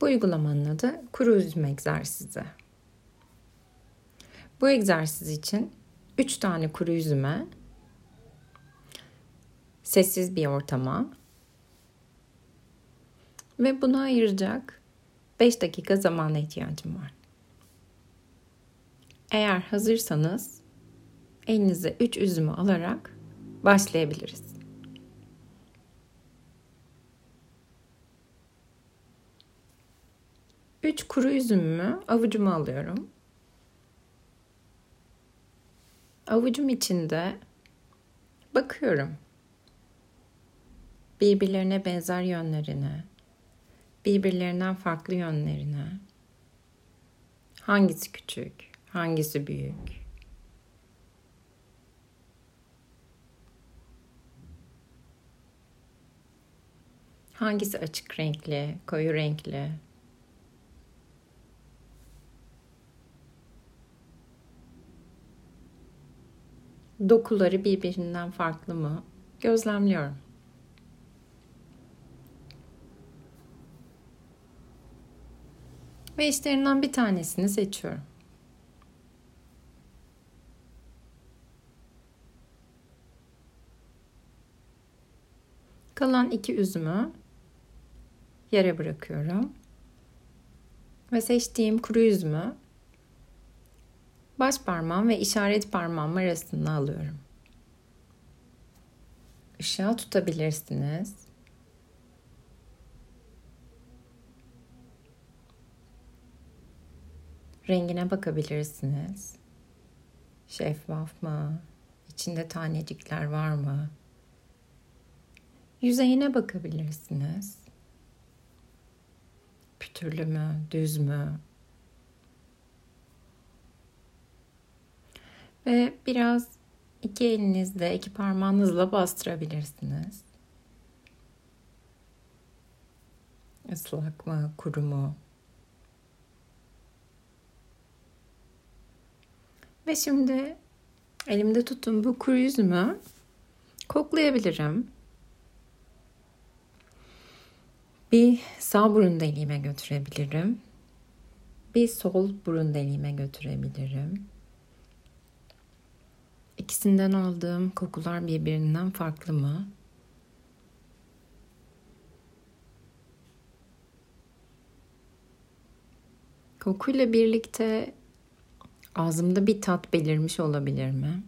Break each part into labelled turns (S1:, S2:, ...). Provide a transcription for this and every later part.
S1: Bu uygulamanın adı kuru üzüm egzersizi. Bu egzersiz için 3 tane kuru üzüme sessiz bir ortama ve buna ayıracak 5 dakika zamana ihtiyacım var. Eğer hazırsanız elinize 3 üzümü alarak başlayabiliriz. Üç kuru üzümümü avucuma alıyorum. Avucum içinde bakıyorum. Birbirlerine benzer yönlerine, birbirlerinden farklı yönlerine. Hangisi küçük, hangisi büyük? Hangisi açık renkli, koyu renkli? Dokuları birbirinden farklı mı? Gözlemliyorum. Ve işlerinden bir tanesini seçiyorum. Kalan iki üzümü yere bırakıyorum. Ve seçtiğim kuru üzümü baş parmağım ve işaret parmağım arasında alıyorum. Işığa tutabilirsiniz. Rengine bakabilirsiniz. Şeffaf mı? İçinde tanecikler var mı? Yüzeyine bakabilirsiniz. Pütürlü mü, düz mü? Ve biraz iki elinizle, iki parmağınızla bastırabilirsiniz. Islak mı, kuru mu? Ve şimdi elimde tuttuğum bu kuru üzümü koklayabilirim. Bir sağ burun deliğime götürebilirim. Bir sol burun deliğime götürebilirim. İkisinden aldığım kokular birbirinden farklı mı? Kokuyla birlikte ağzımda bir tat belirmiş olabilir mi?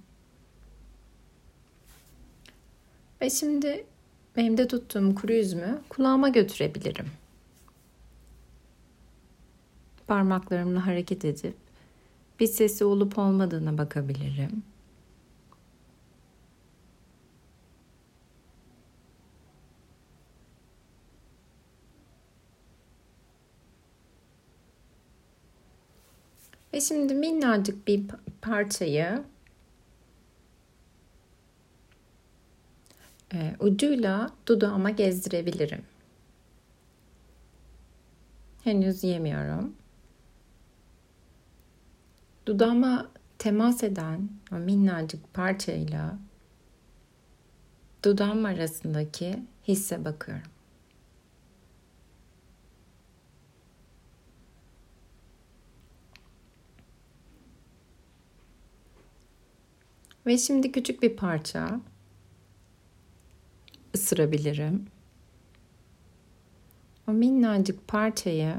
S1: Ve şimdi elimde tuttuğum kuru üzümü kulağıma götürebilirim. Parmaklarımla hareket edip bir sesi olup olmadığına bakabilirim. Ve şimdi minnacık bir parçayı e, ucuyla dudağıma gezdirebilirim. Henüz yemiyorum. Dudağıma temas eden o minnacık parçayla dudağım arasındaki hisse bakıyorum. Ve şimdi küçük bir parça ısırabilirim. O minnacık parçayı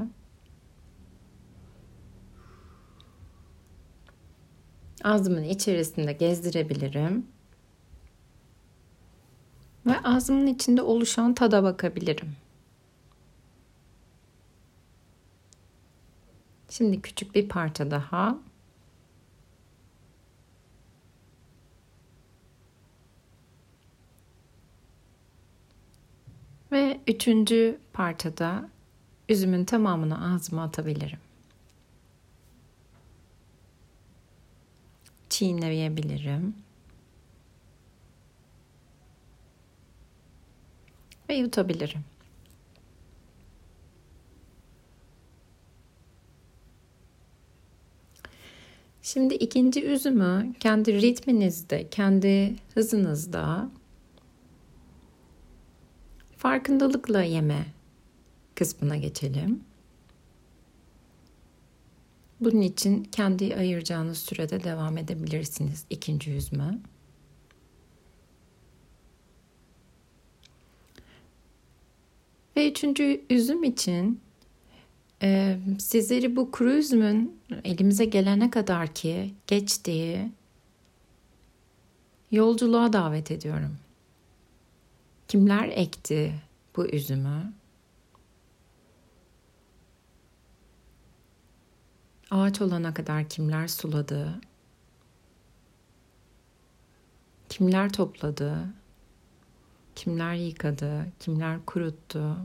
S1: ağzımın içerisinde gezdirebilirim. Ve ağzımın içinde oluşan tada bakabilirim. Şimdi küçük bir parça daha Üçüncü parçada üzümün tamamını ağzıma atabilirim. Çiğneyebilirim. Ve yutabilirim. Şimdi ikinci üzümü kendi ritminizde, kendi hızınızda farkındalıkla yeme kısmına geçelim. Bunun için kendi ayıracağınız sürede devam edebilirsiniz ikinci yüzme. Ve üçüncü üzüm için e, sizleri bu kuru üzümün elimize gelene kadar ki geçtiği yolculuğa davet ediyorum. Kimler ekti bu üzümü? Ağaç olana kadar kimler suladı? Kimler topladı? Kimler yıkadı? Kimler kuruttu?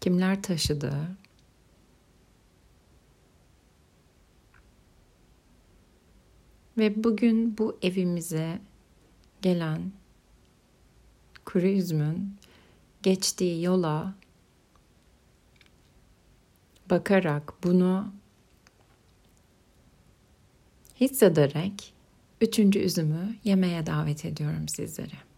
S1: Kimler taşıdı? Ve bugün bu evimize gelen kuru üzümün geçtiği yola bakarak bunu hissederek üçüncü üzümü yemeye davet ediyorum sizleri.